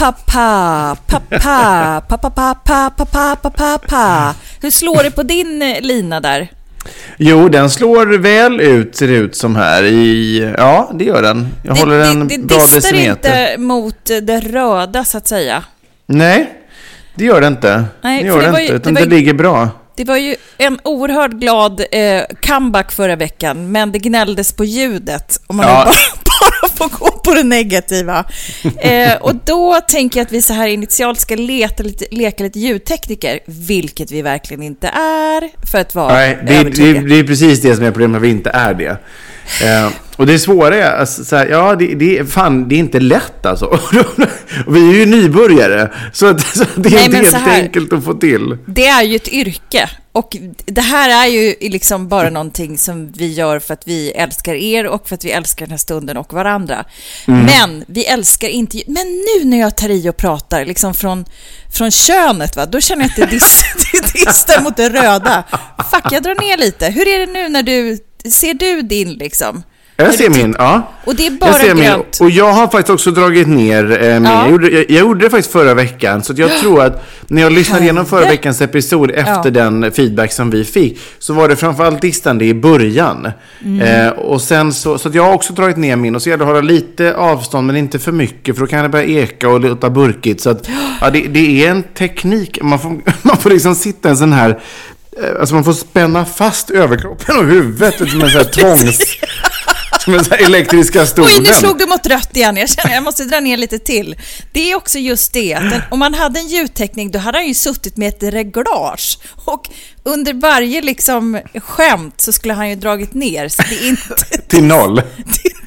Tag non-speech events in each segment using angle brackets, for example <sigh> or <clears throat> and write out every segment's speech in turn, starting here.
pappa, pappa, pappa, pappa, pappa, pappa, pappa. Hur slår det på din eh, lina där? Jo, den slår väl ut ser det ut som här. I, ja, det gör den. Jag det, håller den bra decimeter. Det distar inte mot det röda så att säga. Nej, det gör det inte. Nej, det gör det, det inte, ju, utan det, ju, ligger bra. Det var ju en oerhört glad eh, comeback förra veckan, men det gnälldes på ljudet. Om man Ja. bara, <laughs> bara får gå på det negativa. Eh, och då tänker jag att vi så här initialt ska leta lite, leka lite ljudtekniker, vilket vi verkligen inte är, för att vara Nej, det, är- det, det är precis det som är problemet, att vi inte är det. Eh, och det svåra är, alltså, så här, ja, det, det, fan, det är inte lätt alltså. <laughs> och vi är ju nybörjare, så, att, så det är Nej, inte helt här- enkelt att få till. Det är ju ett yrke och det här är ju liksom bara någonting som vi gör för att vi älskar er och för att vi älskar den här stunden och varandra. Men vi älskar inte... Men nu när jag tar i och pratar liksom från, från könet, va, då känner jag att det <laughs> distar mot det röda. Fuck, jag drar ner lite. Hur är det nu när du... Ser du din liksom? Jag ser titt- min, ja. Och det är Jag bara ser min. grönt. Och jag har faktiskt också dragit ner eh, min. Ja. Jag, gjorde, jag, jag gjorde det faktiskt förra veckan. Så jag tror att när jag lyssnade igenom förra veckans episod efter Ja. den feedback som vi fick. Så var det framförallt distande i början. Mm. Eh, och sen så, så jag har också dragit ner min. Och så gäller det att hålla lite avstånd men inte för mycket. För då kan det börja eka och låta burkigt. Så att ja, det, det är en teknik. Man får, <laughs> man får liksom sitta en sån här. Eh, Alltså man får spänna fast överkroppen och huvudet som en sån här <laughs> tvångs... Som en sån här elektriska stolen. Oj, nu slog du mot rött igen. Jag känner jag måste dra ner lite till. Det är också just det, att den, om man hade en ljudteknik, då hade han ju suttit med ett reglage. Och under varje liksom skämt så skulle han ju dragit ner. Så det är inte... Till noll. <laughs> Det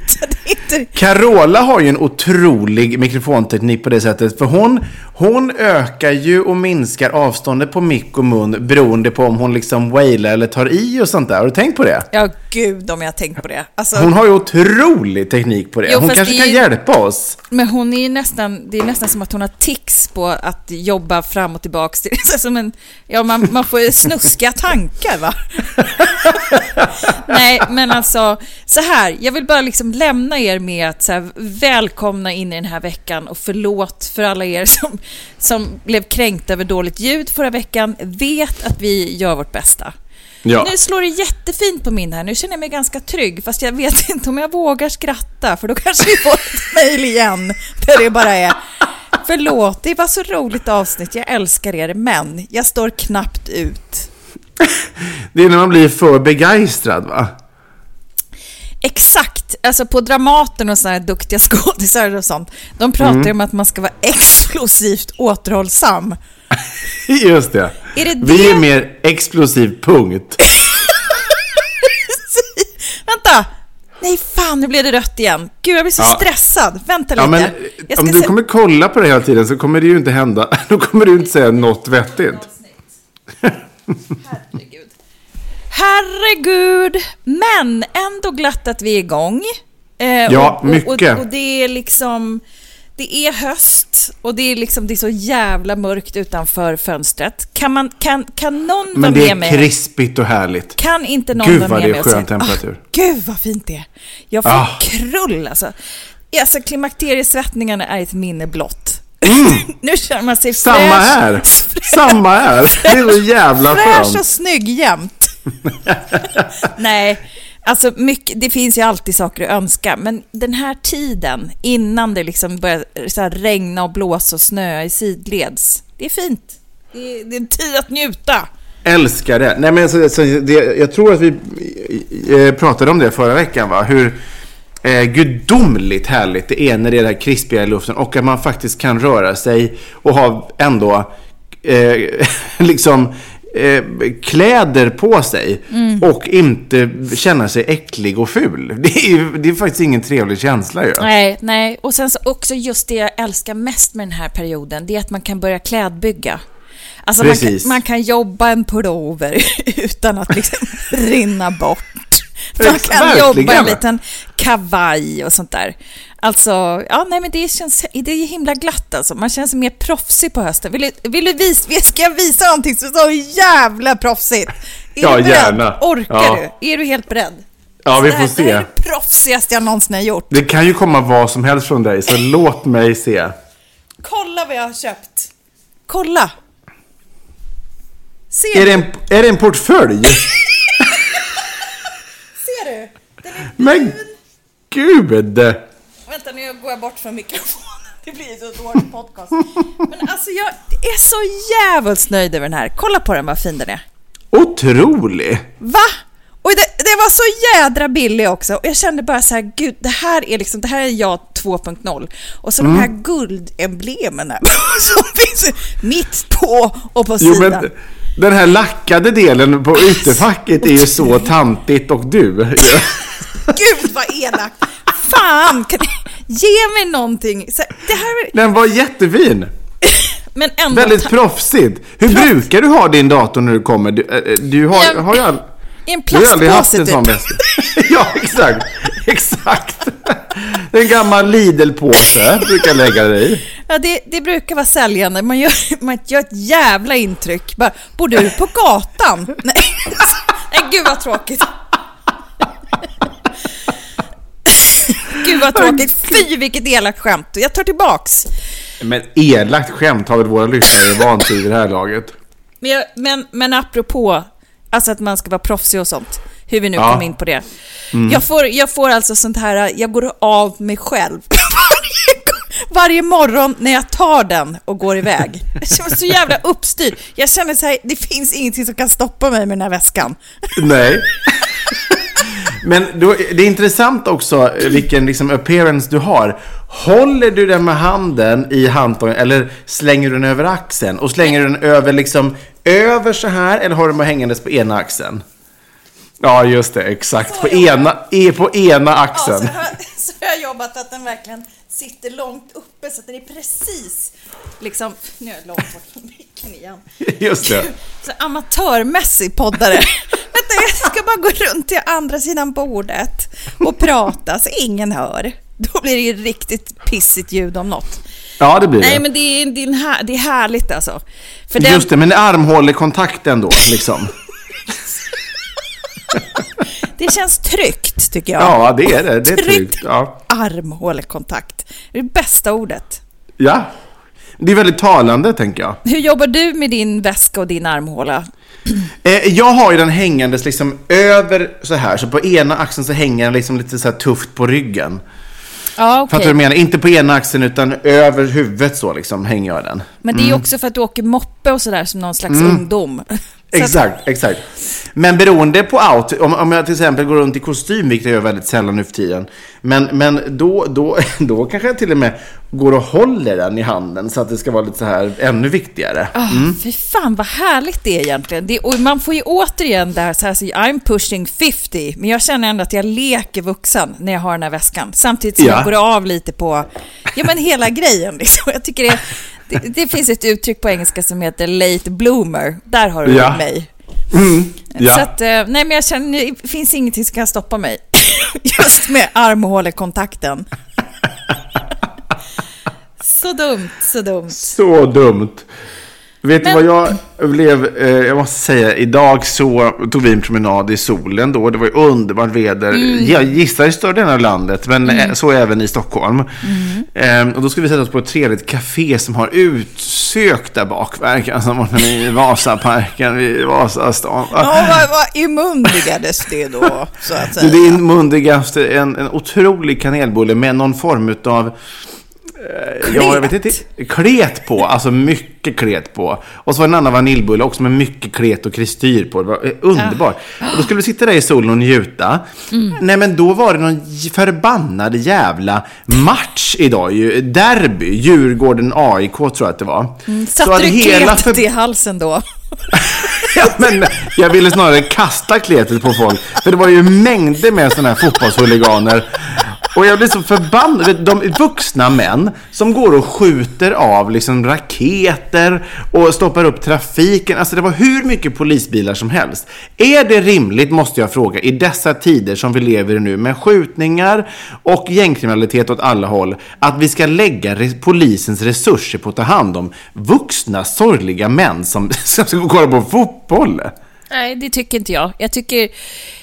inte Carola har ju en otrolig mikrofonteknik på det sättet. För hon, hon ökar ju och minskar avståndet på mick och mun beroende på om hon liksom wailar eller tar i och sånt där. Har du tänkt på det? ja, gud om jag har tänkt på det. Alltså, Hon har ju otrolig teknik på det. Jo, hon kanske kan ju- hjälpa oss. Men hon är ju nästan, det är nästan som att hon har tics på att jobba fram och tillbaks. Det är som en, ja, man, man får ju snuskiga tankar va? <laughs> Nej, men alltså så här, jag vill bara liksom lämna er med att så här, välkomna in i den här veckan och förlåt för alla er som, som blev kränkta över dåligt ljud förra veckan. Vet att vi gör vårt bästa. Ja. Nu slår det jättefint på min här. Nu känner jag mig ganska trygg, fast jag vet <laughs> inte om jag vågar skratta, för då kanske vi får ett <laughs> mejl igen där det bara är Förlåt, det var så roligt avsnitt, jag älskar er, men jag står knappt ut. <laughs> Det är när man blir för begeistrad va? Exakt, alltså på Dramaten och sådana här duktiga <laughs> skådisar och sånt, de pratar ju om att man ska vara explosivt återhållsam. <laughs> Just det. Är det Vi är mer explosiv punkt. <laughs> Vänta! Nej, fan, nu blev det rött igen. Gud, jag blir så Ja. stressad. Vänta lite. Ja, men jag om du se- kommer kolla på det hela tiden så kommer det ju inte hända. Då kommer du inte säga något vettigt. Herregud. Herregud! Men ändå glatt att vi är igång. Eh, Ja, och, mycket. Och, och det är liksom... Det är höst och det är liksom det är så jävla mörkt utanför fönstret. Kan, man, kan, kan någon vara Men det med är mig? krispigt och härligt. Kan inte någon Gud, vara vad med det är mig och skön säga, temperatur. "Ah, Gud vad fint det är. Jag får Ah. krull alltså. Alltså klimakteriesvettningarna är ett minne blott. <laughs> nu känner man sig Mm. Samma fräsch, här. Samma här. <laughs> Det är så jävla fräsch och skönt. snygg jämt. <laughs> Nej, alltså mycket, det finns ju alltid saker att önska, men den här tiden innan det liksom börjar så här regna och blåsa och snöa i sidleds, det är fint. Det är, det är en tid att njuta. Älskar det. Nej, men alltså, det. Jag tror att vi eh, pratade om det förra veckan. Va? Hur eh, gudomligt härligt det är när det är det här krispiga i luften och att man faktiskt kan röra sig och ha ändå eh, <laughs> liksom eh, kläder på sig och inte känna sig äcklig och ful. <laughs> Det är, ju- det är faktiskt ingen trevlig känsla ju. Nej, nej. Och sen så också just det jag älskar mest med den här perioden, det är att man kan börja klädbygga. Alltså man kan, man kan jobba en pullover <laughs> utan att liksom <laughs> rinna bort. Man kan verkligen, jobba en liten kavaj och sånt där. Alltså, ja nej men det känns, det är himla glatt alltså. Man känner sig mer proffsig på hösten. Vill du, vill du visa, ska jag visa någonting som är så jävla proffsigt? Är Ja, du beredd? gärna. Orkar Ja. du? Är du helt beredd? Ja, vi det här, får Det här är se. det proffsigaste jag någonsin har gjort. Det kan ju komma vad som helst från dig, så låt mig se. Kolla vad jag har köpt. Kolla. Ser Är det en, är det en portfölj? <laughs> Ser du? Den är... Men gud! Vänta, nu går jag bort från mikrofonen. Det blir så dålig podcast. Men alltså, jag är så jävligt nöjd över den här. Kolla på den, vad fin den är. Otrolig! Va? Och det, det var så jädra billig också. Och jag kände bara så här, gud, det här är liksom, det här är jag 2.0. Och så de här guldemblemen här, <laughs> som finns mitt på och på Jo, sidan. men den här lackade delen på ytterfacket är ju så <laughs> tantigt och du. <laughs> Gud vad elakt! Fan! Kan ge mig någonting? Så, det här, Den var jättefin. <laughs> men ändå... Väldigt proffsigt. Hur brukar du ha din dator när du kommer? Du, äh, du har, Ja, har ju all... I en plastpåse typ. sån <laughs> ja, exakt. Exakt. En gammal Lidl-påse brukar jag lägga dig i. Ja, det, det brukar vara säljande. Man gör, man gör ett jävla intryck. Bara, bor du på gatan? <laughs> Nej, Nej gud vad tråkigt. Gud vad tråkigt. Fy vilket elakt skämt. Jag tar tillbaks. Men elakt skämt har väl våra lyssnare vant sig vid det här laget. Men, jag, men, men apropå alltså att man ska vara proffsig och sånt, hur vi nu Ja. kom in på det. Jag, får, jag får alltså sånt här, jag går av mig själv <laughs> varje morgon när jag tar den och går iväg. Jag känner mig så jävla uppstyrd. Jag känner så här, det finns ingenting som kan stoppa mig med den här väskan. Nej. <laughs> Men då, det är intressant också vilken liksom appearance du har. Håller du den med handen i handtaget eller slänger du den över axeln? Och slänger du den över liksom över så här eller har du den hängandes på ena axeln? Ja, just det. Exakt. På ena, e- på ena Ja, axeln. så, har, <laughs> så har jag jobbat att den verkligen sitter långt uppe så att den är precis liksom, nu är jag långt bort från micken igen. <laughs> Just det. Så amatörmässig poddare. <laughs> Vänta, jag ska bara gå runt till andra sidan bordet och prata så ingen hör. Då blir det ju riktigt pissigt ljud om något. Ja, det blir Nej, det. men det är, det är, här, det är härligt alltså. För den, Just det, men armhålekontakt ändå, liksom. <laughs> det känns tryggt, tycker jag. Ja, det är det. Det är tryggt. Ja. Armhålekontakt. Det är det bästa ordet. ja. Det är väldigt talande, tänker jag. Hur jobbar du med din väska och din armhåla? <clears throat> Eh, jag har ju den hängandes liksom över så här, så på ena axeln så hänger den liksom lite så här tufft på ryggen. Ja, okej. Fattar du vad jag menar? Inte på ena axeln utan över huvudet så liksom hänger jag den. Men det är ju också för att du åker moppe och sådär som någon slags ungdom. <laughs> Exakt, exakt. Men beroende på out, om, om jag till exempel går runt i kostym, vilket jag gör väldigt sällan nu för tiden. Men, men då, då, <laughs> då kanske jag till och med går och håller den i handen så att det ska vara lite så här ännu viktigare. Ah, Fy fan vad härligt det är egentligen. Det, och man får ju återigen det här, så här så I'm pushing 50, men jag känner ändå att jag leker vuxen när jag har den här väskan. Samtidigt som Ja. jag går av lite på, ja men hela grejen liksom. Jag tycker det, det, det finns ett uttryck på engelska som heter late bloomer. Där har du Ja. mig. Ja. Så att, eh, nej men jag känner, det finns ingenting som kan stoppa mig. <laughs> Just med armhålekontakten. Så dumt, så dumt. Så dumt. Vet Men- du vad jag blev, eh, jag måste säga, idag så tog vi en promenad i solen då. Det var ju underbart väder. Mm. Jag gissar i större delen av landet, men eh, så även i Stockholm. Mm. Eh, och då skulle vi sätta oss på ett trevligt café som har utsökta bakverk. Alltså <laughs> borta i Vasaparken, vid Vasastan. Ja, vad, vad immundigades det då, så att <laughs> säga? Det är mundigaste, en, en otrolig kanelbulle med någon form av Ja, jag vet inte. Klet på, alltså mycket klet på. Och så var det en annan vaniljbulle också med mycket klet och kristyr på. Det var eh, underbart. Och då skulle vi sitta där i solen och njuta. Nej, men då var det någon förbannad jävla match idag ju. Derby, Djurgården AIK tror jag att det var. Så att Satte du hela kletet för- i halsen då? <laughs> Ja, men jag ville snarare kasta kletet på folk. För det var ju mängder med sådana här fotbollshuliganer. Och jag blir så förbannad. De vuxna män som går och skjuter av liksom raketer och stoppar upp trafiken. Alltså det var hur mycket polisbilar som helst. Är det rimligt, måste jag fråga, i dessa tider som vi lever i nu med skjutningar och gängkriminalitet åt alla håll, att vi ska lägga polisens resurser på att ta hand om vuxna sorgliga män som, <laughs> som ska gå och kolla på fotboll? Nej, det tycker inte jag. Jag tycker,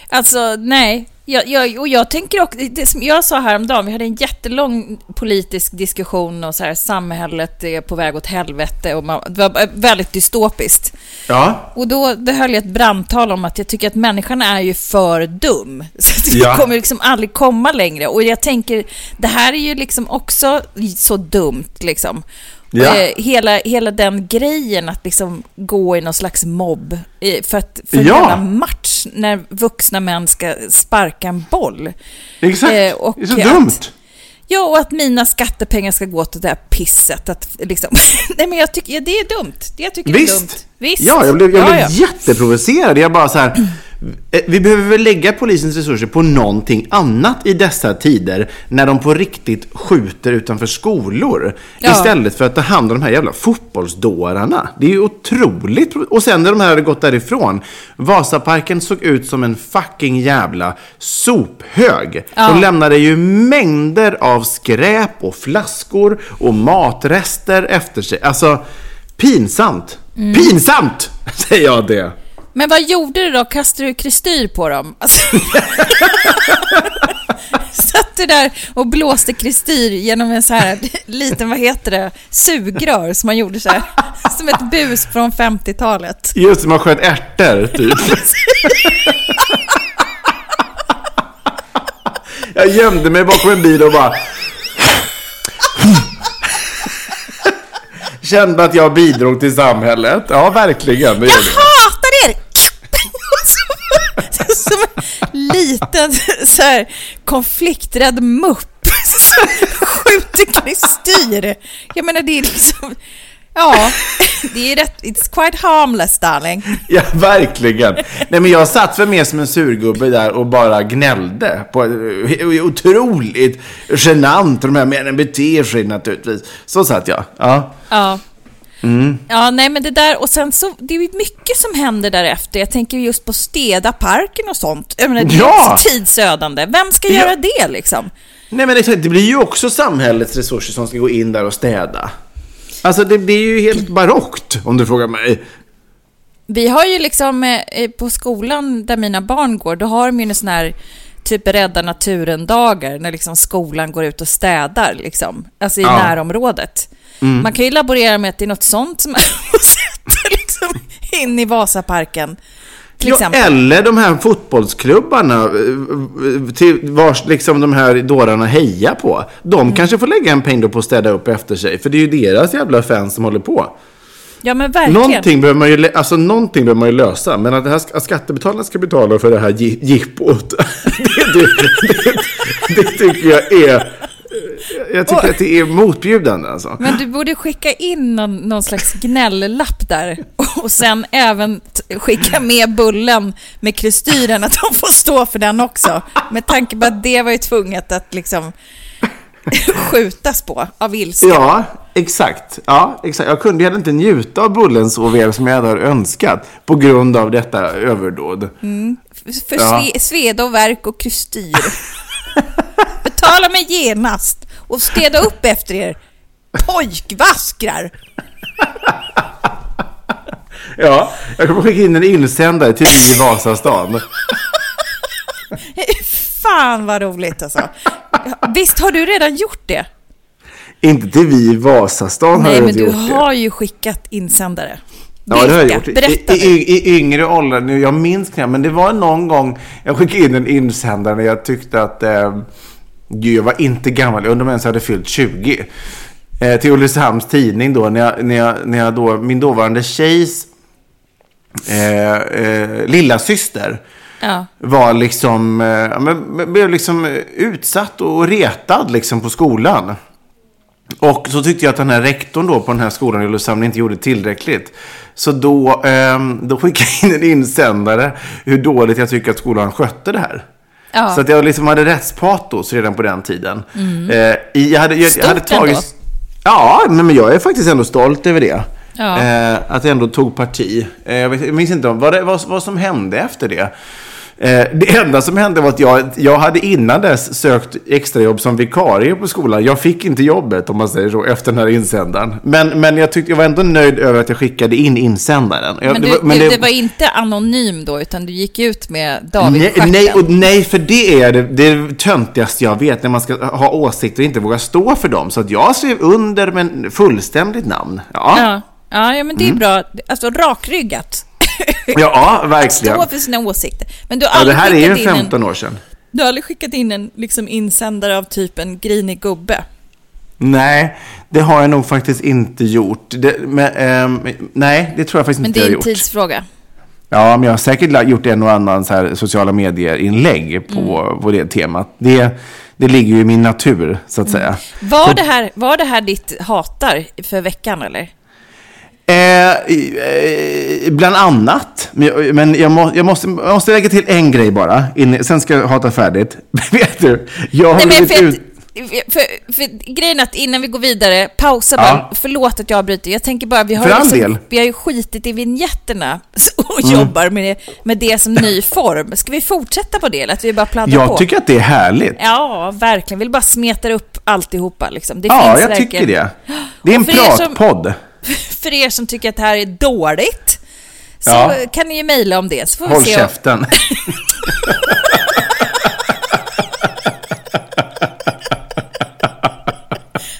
alltså nej. Jag, jag, och jag tänker också, det som jag sa häromdagen, vi hade en jättelång politisk diskussion och så här, samhället är på väg åt helvete och man, det var väldigt dystopiskt. Ja. Och då, då höll jag ett brandtal om att jag tycker att människan är ju för dum. <laughs> Så vi Ja. kommer liksom aldrig komma längre. Och jag tänker, det här är ju liksom också så dumt liksom. Ja. Eh, hela, hela den grejen att liksom gå i någon slags mobb eh, för, att, för Ja. match när vuxna män ska sparka en boll. Exakt. Eh, och det är så att- dumt. Ja, och att mina skattepengar ska gå till det där pisset. Att liksom, <laughs> nej, men jag tycker ja, det är dumt. Jag tycker det är dumt. Visst. Visst. Ja, jag blev, jag Ja, blev ja. jätteprovocerad. Jag bara så här. Eh, Vi behöver väl lägga polisens resurser på någonting annat i dessa tider när de på riktigt skjuter utanför skolor. Ja. Istället för att ta hand om de här jävla fotbollsdårarna. Det är ju otroligt. Och sen när de här hade gått därifrån. Vasaparken såg ut som en fucking jävla sophög. Ja. De lämnade ju mängder av skräp och flaskor och matrester efter sig. Alltså, pinsamt. Mm. Pinsamt! <laughs> Säger jag det. Men vad gjorde du då? Kastade du kristyr på dem? Alltså, <laughs> Satt du där och blåste kristyr genom en så här liten, vad heter det, sugrör som man gjorde så här, som ett bus från 50-talet. Just man sköt ärtor, typ. jag gömde mig bakom en bil och bara... Kände att jag bidrog till samhället. Ja, verkligen. Det gjorde jag. hatar er! Som- Som en liten <laughs> så här, konflikträdd mupp <laughs> som skjuter kristyr. Jag menar, det är liksom... Ja, det är rätt... It's quite harmless, darling. Ja, verkligen. Nej, men jag satt för mer som en surgubbe där och bara gnällde. På, eh, otroligt genant. De här männen beter sig naturligtvis. Så satt jag. Ja. Ja. Ja, nej men det där och sen så, det är ju mycket som händer därefter. Jag tänker just på städa parken och sånt. Jag menar, det är Ja! tidsödande. Vem ska Ja. göra det liksom? Nej, men exakt. Det blir ju också samhällets resurser som ska gå in där och städa. Alltså, det blir ju helt barockt, om du frågar mig. Vi har ju liksom eh, på skolan där mina barn går, då har de ju en sån här typ rädda naturen-dagar när liksom skolan går ut och städar liksom. Alltså i Ja. närområdet. Man kan ju laborera med att det är något sånt som man <laughs> sätter liksom in i Vasaparken. Ja, eller de här fotbollsklubbarna eh, till vars liksom de här dårarna hejar på. De Mm. kanske får lägga en peng då på att städa upp efter sig. För det är ju deras jävla fans som håller på. Ja, men verkligen. Någonting behöver, man ju, alltså, någonting behöver man ju lösa. Men att, det här, att skattebetalarna ska betala för det här jippot. <laughs> Det, det, det, det tycker jag är... Jag tycker att det är motbjudande alltså. Men du borde skicka in någon, någon slags gnällapp där och sen även skicka med bullen med kristyren att de får stå för den också. Med tanke på att det var ju tvunget att liksom <laughs> skjutas på av ilska. Ja, exakt. Ja, exakt. Jag kunde heller inte njuta av bullen så väl som jag hade önskat på grund av detta överdåd. För Ja. sve, sveda och verk och kristyr. <laughs> Betala mig genast och städa upp efter er. Pojkvaskrar! <laughs> Ja, jag kommer skicka in en insändare till vi i Vasastan. Fan vad roligt alltså. Visst har du redan gjort det? Inte till vi i Vasastan har Nej, jag men inte du gjort det. har ju skickat insändare. Ja, det har jag gjort. Berätta i, i, I yngre åldrar, nu, jag minns knappt, men det var någon gång jag skickade in en insändare när jag tyckte att, eh, gud jag var inte gammal, jag undrar om jag ens hade fyllt 20. Eh, till Ulricehamns tidning då, när jag, när jag, när jag då, min dåvarande tjejs eh, eh, lilla syster Ja. var liksom, eh, ja, men, blev liksom eh, utsatt och retad liksom på skolan. Och så tyckte jag att den här rektorn då på den här skolan i Ulricehamn inte gjorde tillräckligt. Så då, ehm, då skickade jag in en insändare hur dåligt jag tycker att skolan skötte det här. Ja. Mm. Så att jag liksom hade rättspatos redan på den tiden. Eh, i- jag hade, jag, jag hade Stort tagit... ändå. Ja, men jag är faktiskt ändå stolt över det. Ja. Eh, att jag ändå tog parti. Eh, jag, vet, jag minns inte om vad, det, vad, vad som hände efter det. Eh, det enda som hände var att jag, jag hade innan dess sökt extrajobb som vikarie på skolan. Jag fick inte jobbet om man säger så efter den här insändaren. Men, men jag, tyckte, jag var ändå nöjd över att jag skickade in insändaren. Jag, Men, det du, var- men du, det- det var inte anonym då, utan du gick ut med David Nej, nej, och nej, för det är det, det det töntigaste jag vet när man ska ha åsikter och inte våga stå för dem. Så att jag skrev under med fullständigt namn. Ja, ja, Ja. Men det är bra. Alltså rakryggat. Verkligen. Stå för sina åsikter. Men du har Ja, det här är ju skickat, in 15 en, år sedan. du har aldrig skickat in en liksom, insändare av typen grinig gubbe? Nej, det har jag nog faktiskt inte gjort. Det, men, ehm, nej, det tror jag faktiskt Men inte det jag är har en gjort. tidsfråga. Ja, men jag har säkert gjort en och annan så här sociala medier-inlägg på, Mm. på det temat. Det, det ligger ju i min natur, så att Mm. säga. Var det, här, var det här ditt hatar för veckan, eller? Eh, eh, bland annat. Men, jag, jag, må, jag, måste, jag måste lägga till en grej bara. In, sen ska jag hata färdigt. <laughs> Vet du? Jag har Nej, blivit för, ut... att, för, för grejen är att innan vi går vidare, pausa Ja. bara. Förlåt att jag avbryter. Jag tänker bara, vi har, För liksom. Mm. vi har ju skitit i vignettterna <laughs> och jobbar med det, med det som ny form. Ska vi fortsätta på det eller att vi bara pladdrar på? Jag tycker att det är härligt. Ja, verkligen. Vill bara smeta upp alltihopa liksom. Det Ja, finns jag verkligen. tycker det. Det är en för er som- pratpodd. För er som tycker att det här är dåligt, så Ja. kan ni ju mejla om det. Så får vi Håll se om- käften. <laughs>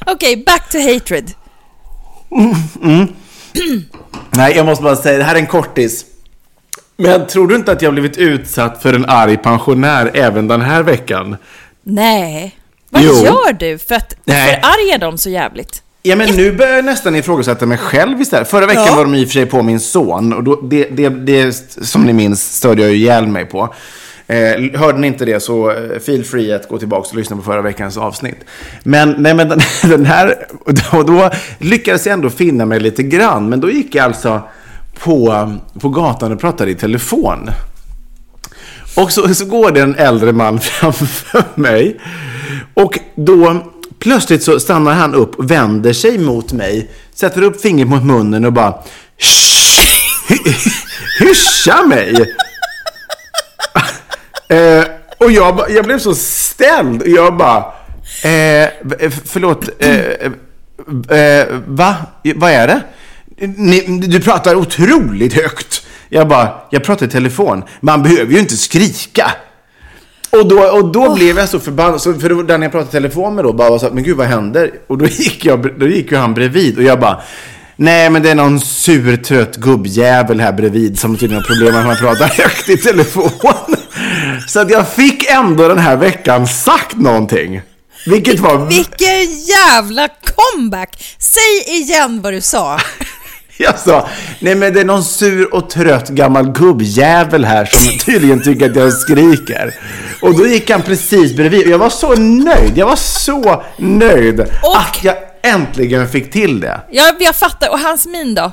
Okej, back to hatred. Nej, jag måste bara säga, det här är en kortis. Men tror du inte att jag blivit utsatt för en arg pensionär även den här veckan? Nej. Vad Jo. gör du för att förarga dem så jävligt? Ja, men nu börjar jag nästan ifrågasätta mig själv istället. Förra veckan Ja. var de i och för sig på min son. Och då, det, det, det, som ni minns, störde jag ju ihjäl mig på. Eh, hörde ni inte det så eh, feel free att gå tillbaka och lyssna på förra veckans avsnitt. Men, nej, men den, <laughs> den här, och då, då lyckades jag ändå finna mig lite grann. Men då gick jag alltså på, på gatan och pratade i telefon. Och så, så går det en äldre man <laughs> framför mig. Och då plötsligt så stannar han upp och vänder sig mot mig. Sätter upp fingret mot munnen och bara <laughs> Hyscha mig! <laughs> eh, och jag, jag blev så ställd. Och jag bara... Eh, eh förlåt. Eh, eh, eh, va? Vad är det? Ni, du pratar otroligt högt. Jag bara, jag pratar i telefon. Man behöver ju inte skrika. Och då, och då blev jag så förbannad. Så för den jag pratade i telefon med då bara var så att, men gud vad händer? Och då gick, jag, då gick ju han bredvid och jag bara, nej men det är någon sur trött gubbjävel här bredvid som tydligen har problem med att man pratar högt i telefon. Så att jag fick ändå den här veckan sagt någonting. Vilket var... Vilken jävla comeback! Säg igen vad du sa. <laughs> Jag sa, nej men det är någon sur och trött gammal gubbjävel här som <laughs> tydligen tycker att jag skriker. Och då gick han precis bredvid. Jag var så nöjd. Jag var så nöjd Och- att jag äntligen fick till det. Ja, jag fattar. Och hans min då?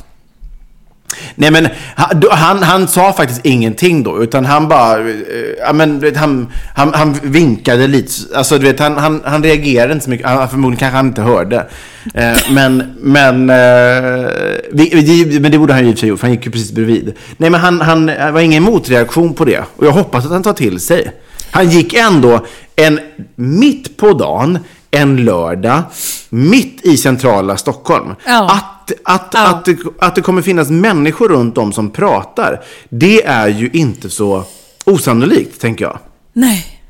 Nej men han, han, han sa faktiskt ingenting då, utan han bara, eh, ja men vet, han, han, han vinkade lite, alltså du vet, han, han, han reagerade inte så mycket, han, förmodligen kanske han inte hörde. Eh, men, men, eh, vi, vi, men det borde han ju i och för sig gjort, för han gick ju precis bredvid. Nej men han, han var ingen motreaktion på det, och jag hoppas att han tar till sig. Han gick ändå en, mitt på dagen, en lördag, mitt i centrala Stockholm. Ja. Att, att, Ja. att, det, att det kommer finnas människor runt om som pratar, det är ju inte så osannolikt, tänker jag. Nej.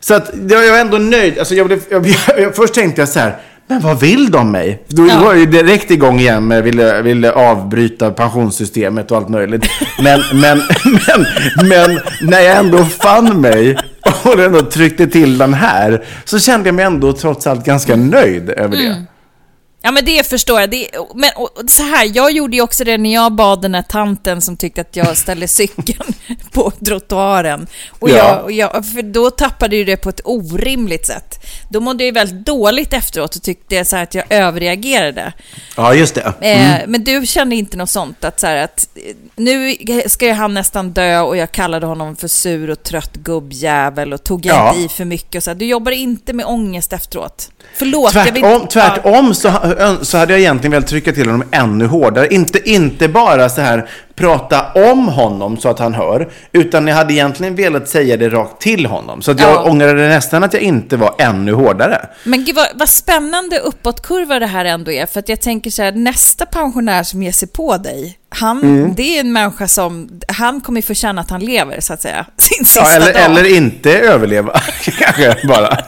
Så att jag är ändå nöjd. Alltså jag blev, jag, <laughs> jag, först tänkte jag så här, men vad vill de mig? Då Ja. var jag ju direkt igång igen med ville, ville avbryta pensionssystemet och allt möjligt. Men, <laughs> men, men, men när jag ändå fann mig <laughs> och ändå tryckte till den här så kände jag mig ändå trots allt ganska nöjd över det. Ja, men det förstår jag. Det, men och, och så här, jag gjorde ju också det när jag bad den här tanten som tyckte att jag ställde cykeln på trottoaren. Och Ja. jag, och jag, för då tappade ju det på ett orimligt sätt. Då mådde jag väldigt dåligt efteråt och tyckte så att jag överreagerade. Ja, just det. Eh, Men du kände inte något sånt? Att, så här, att eh, nu ska ju han nästan dö och jag kallade honom för sur och trött gubbjävel och tog Ja. inte i för mycket. Och så här, du jobbar inte med ångest efteråt? Förlåt, jag vill Tvärtom, tvärtom så, så hade jag egentligen velat trycka till honom ännu hårdare. Inte, inte bara så här prata om honom så att han hör, utan jag hade egentligen velat säga det rakt till honom. Så att jag Ja. ångrade nästan att jag inte var ännu hårdare. Men gud vad, vad spännande uppåtkurva det här ändå är. För att jag tänker så här, nästa pensionär som ger sig på dig, han, Mm. det är en människa som, han kommer ju få känna att han lever, så att säga, <laughs> sin sista Ja, eller, dag. eller inte överleva, <laughs> kanske bara.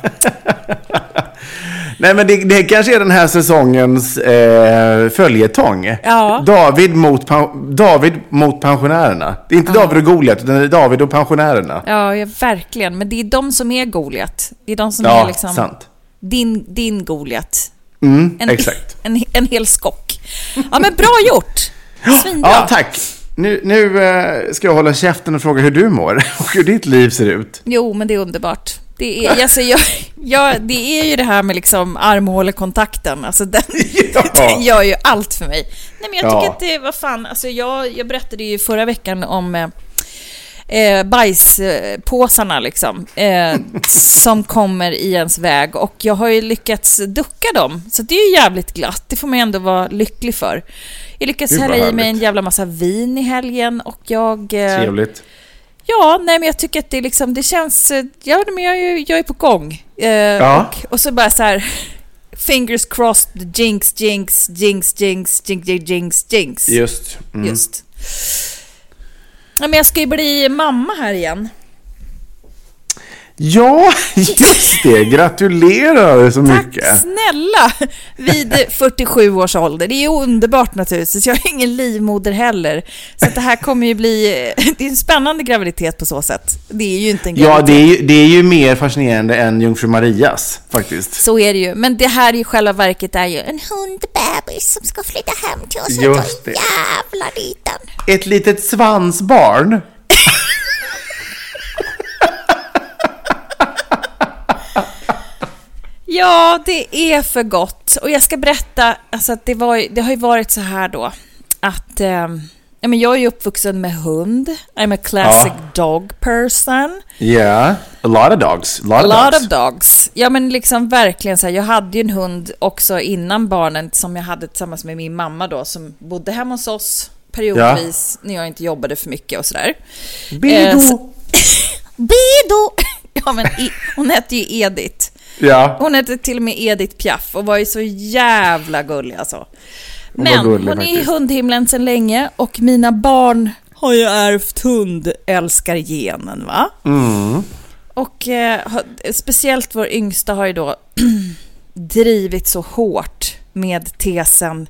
Nej, men det, det kanske är den här säsongens eh, följetong. Ja. David, mot, David mot pensionärerna. Det är inte David och Goliat, utan det är David och pensionärerna. Ja, ja, verkligen. Men det är de som är Goliat. Det är de som Ja, är liksom sant. din, din Goliat. Mm, En, exakt. <laughs> En, en hel skock. Ja, men bra gjort! Svinbra. Ja, tack. Nu, nu eh, ska jag hålla käften och fråga hur du mår <laughs> och hur ditt liv ser ut. Jo, men det är underbart. Det är, alltså, jag, jag, det är ju det här med liksom armhålekontakten. Alltså den, <laughs> Ja. <laughs> den gör ju allt för mig. Nej, men jag tycker Ja. att det, vad fan, alltså jag, jag berättade ju förra veckan om eh, eh, bajspåsarna liksom, eh, <laughs> som kommer i ens väg och jag har ju lyckats ducka dem. Så det är ju jävligt glatt, det får man ju ändå vara lycklig för. Jag lyckades hälla i mig en jävla massa vin i helgen och jag... eh, Trevligt. Ja, nej men jag tycker att det liksom, det känns, eh, ja men jag är, jag är på gång. Eh, ja. och, och, så bara så här, fingers crossed, jinx, jinx, jinx, jinx, jinx, jinx, jinx. jinx. Just. Mm. Just. Ja, men jag ska ju bli mamma här igen. Ja, <laughs> just det. Gratulerar så Tack mycket. snälla! Vid 47 års ålder. Det är ju underbart naturligtvis. Jag har ingen livmoder heller. Så det här kommer ju bli... Det är en spännande graviditet på så sätt. Det är ju inte en graviditet. Ja, det är, ju, det är ju mer fascinerande än Jungfru Marias faktiskt. Så är det ju. Men det här i själva verket är ju en hundbebis som ska flytta hem till oss. Just det. jävla liten. Ett litet svansbarn. <laughs> Ja, det är för gott. Och jag ska berätta, alltså att det, var, det har ju varit så här då, att ja, men jag är ju uppvuxen med hund. I'm a classic dog person. Yeah, a lot of dogs. A lot, A of lot dogs. of dogs. Ja, men liksom verkligen så här. Jag hade ju en hund också innan barnen som jag hade tillsammans med min mamma då, som bodde hemma hos oss periodvis när jag inte jobbade för mycket och sådär. Bido. Eh, så- <laughs> Bido! <laughs> Ja, men i, hon hette ju Edith. Ja, Hon hette till och med Edith Piaf och var ju så jävla gullig alltså. Hon Men gullig hon är i faktiskt. hundhimlen sedan länge och mina barn har ju ärvt hundälskargenen va? Mm. Och eh, speciellt vår yngsta har ju då <clears throat> drivit så hårt med tesen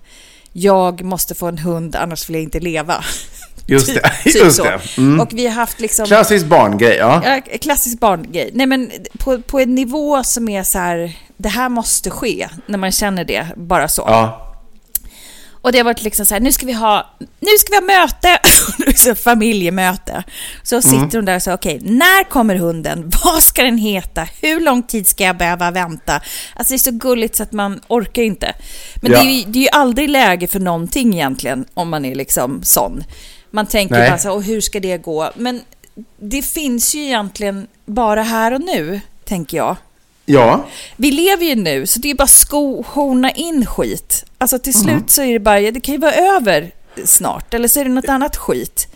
jag måste få en hund annars vill jag inte leva. <laughs> just det. <laughs> Typ Just så. det. Mm. Och vi har haft liksom... Klassisk barngrej, ja. Ja, klassisk barngrej. Nej, men på, på en nivå som är så här, det här måste ske, när man känner det, bara så. Ja, Och det har varit liksom så här, nu ska vi ha, nu ska vi ha möte, <laughs> så familjemöte. Så sitter hon där och säger, okej, när kommer hunden? <laughs> Vad ska den heta? Hur lång tid ska jag behöva vänta? Alltså det är så gulligt så att man orkar inte. Men Ja. det, är ju, det är ju aldrig läge för någonting egentligen, om man är liksom sån. Man tänker Nej. bara så här, och hur ska det gå? Men det finns ju egentligen bara här och nu, tänker jag. Ja, Vi lever ju nu, så det är bara skohorna in skit. Alltså till Mm. slut så är det bara, det kan ju vara över snart, eller så är det något annat skit.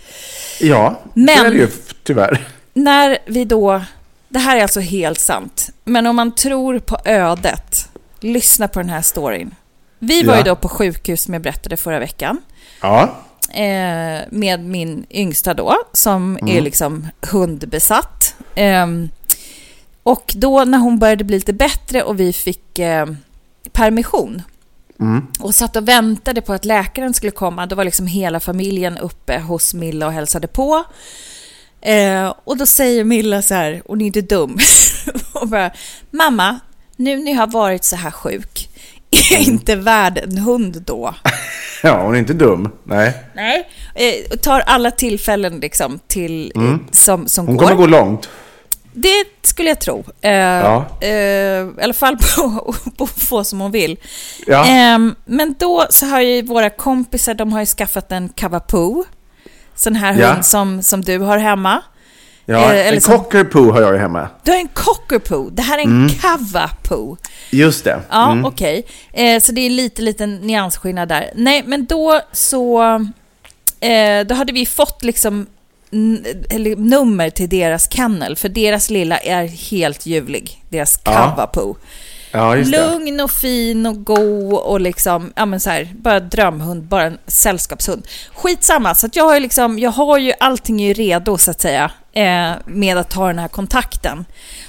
ja. Men- Så är det ju tyvärr. När vi då, det här är alltså helt sant, men om man tror på ödet, lyssna på den här storyn. Vi var Ja. ju då på sjukhus, som jag berättade förra veckan, Ja, eh, med min yngsta då, som Mm. är liksom hundbesatt. Ehm, och då när hon började bli lite bättre och vi fick eh, permission Mm. och satt och väntade på att läkaren skulle komma, då var liksom hela familjen uppe hos Milla och hälsade på. Eh, och då säger Milla så här, och ni är inte dum, <laughs> och bara, mamma, nu när jag har varit så här sjuk, är jag inte värd en hund då? <laughs> ja, hon är inte dum. Nej. Nej. Eh, tar alla tillfällen liksom till, eh, som, som Hon går. kommer gå långt. Det skulle jag tro. Eh, Ja. eh, I alla fall på, <laughs> på få som hon vill. Ja. Ehm, men då så har ju våra kompisar, de har ju skaffat en Cavapoo. Sån här Ja. hund som, som du har hemma. Ja, Eh, en som- cockapoo har jag ju hemma. Du har en Cockapoo. Det här är en Cavapoo. Just det. Ja, Mm. okej. Eh, så det är lite liten nyansskillnad där. Nej, men då så... Eh, då hade vi fått liksom eller nummer till deras kennel, för deras lilla är helt ljuvlig. Deras Ja. Cavapoo. Ja, det. Lugn och fin och god och liksom, ja men så här, bara drömhund, bara en sällskapshund. Skitsamma, så att jag har ju liksom, jag har ju allting är ju redo så att säga, eh, med att ta den här kontakten.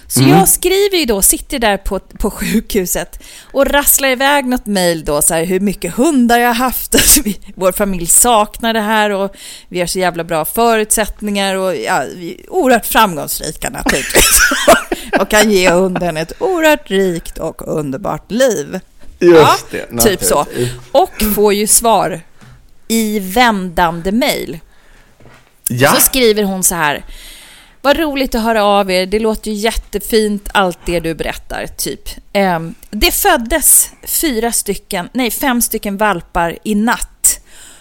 Så Mm. jag skriver ju då, sitter där på, på sjukhuset och rasslar iväg något mejl då, så här, hur mycket hundar jag har haft, <laughs> alltså, vi, vår familj saknar det här och vi har så jävla bra förutsättningar och ja, vi är oerhört framgångsrika naturligtvis. <laughs> och kan ge hunden ett oerhört rikt och underbart liv. Just det. typ så. Och får ju svar i vändande mejl. Ja, Så skriver hon så här. Vad roligt att höra av er. Det låter ju jättefint allt det du berättar, typ. Ehm, det föddes fyra stycken, nej fem stycken valpar i natt.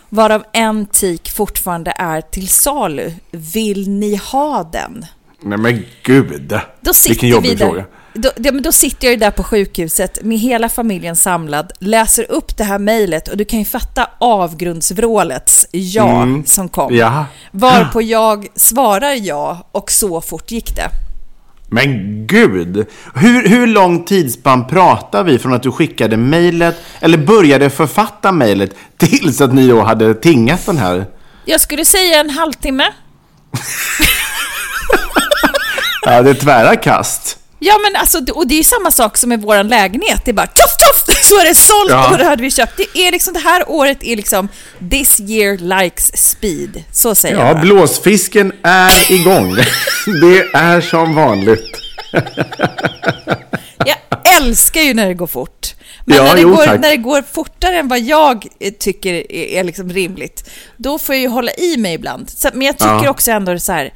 Varav en tik fortfarande är till salu. Vill ni ha den? nej men gud. Då sitter Vilken vi jobbig där. fråga. Då, men då sitter jag ju där på sjukhuset med hela familjen samlad, läser upp det här mejlet och du kan ju fatta avgrundsvrålets ja Mm. som kom. Ja. Varpå jag svarar ja och så fort gick det. Men gud! Hur, hur lång tidsspann pratar vi från att du skickade mejlet, eller började författa mejlet, tills att ni då hade tingat den här? Jag skulle säga en halvtimme. <laughs> Ja, det är tvära kast. Ja men alltså, och det är ju samma sak som med våran lägenhet. Det är bara toff toff så är det sålt Ja. och det hade vi köpt. Det är liksom, det här året är liksom this year likes speed. Så säger Ja, jag bara. blåsfisken är igång. <laughs> Det är som vanligt. Jag älskar ju när det går fort. Men Ja, när, det jo, går, tack. när det går fortare än vad jag tycker är, är liksom rimligt, då får jag ju hålla i mig ibland. Så, men jag tycker Ja. också ändå så här,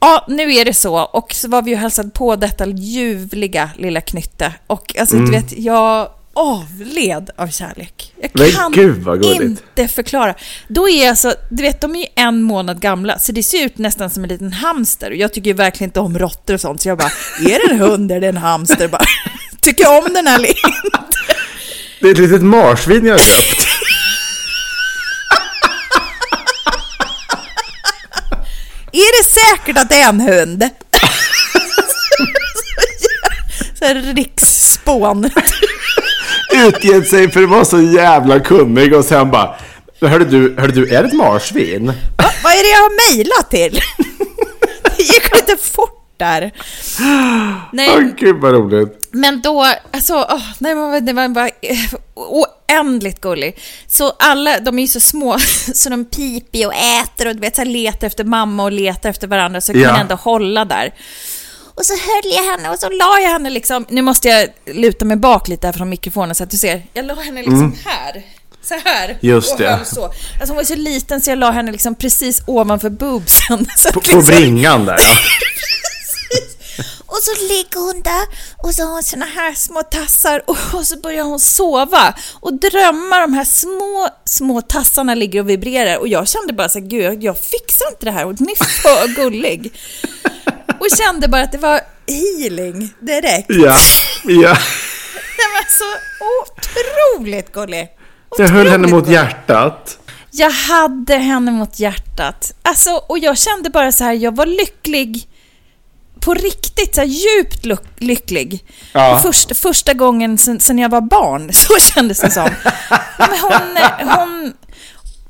ja, nu är det så. Och så var vi ju hälsat på detta ljuvliga lilla knytte. Och alltså, Mm. du vet, jag avled av kärlek. Jag Men kan gud, inte förklara. Då är alltså, du vet, de är ju en månad gamla, så det ser ut nästan som en liten hamster. Och jag tycker ju verkligen inte om råttor och sånt, så jag bara, är det en hund eller en hamster? Bara, <laughs> tycker jag om den här eller inte? Det är ett litet marsvin jag har köpt. Är det säkert att det är en hund? så här riksspån. Utgett sig för att vara så jävla kunnig och sen bara Hörde du, hörde du, är det ett marsvin? Va, vad är det jag har mejlat till? det gick lite fort där. Nej, Åh gud vad roligt. Men då, alltså, åh, nej, det var bara eh, oändligt gullig. Så alla, de är ju så små, <laughs> så de piper och äter och du vet, så letar efter mamma och letar efter varandra, så kan Ja. ändå hålla där. Och så höll jag henne och så la jag henne liksom, nu måste jag luta mig bak lite här från mikrofonen så att du ser, jag la henne liksom här. så här. Just och det. höll Så. Alltså hon var så liten så jag la henne liksom precis ovanför boobsen. <laughs> På, liksom, på bringan där ja. <laughs> Och så ligger hon där och så har hon såna här små tassar <laughs> och, så börjar hon sova och drömma. De här små, små tassarna ligger och vibrerar och jag kände bara så här, gud, jag, jag fixar inte det här. Hon är för gullig. Och kände bara att det var healing direkt. Ja, ja. <laughs> Den var så otroligt gullig. Jag höll henne Otroligt mot gullig. hjärtat. Jag hade henne mot hjärtat. Alltså, och jag kände bara så här, jag var lycklig på riktigt, så här djupt lyck- lycklig. Ja. Först, första gången sen, sen jag var barn, <laughs> så kändes det som. Ja, men hon, hon,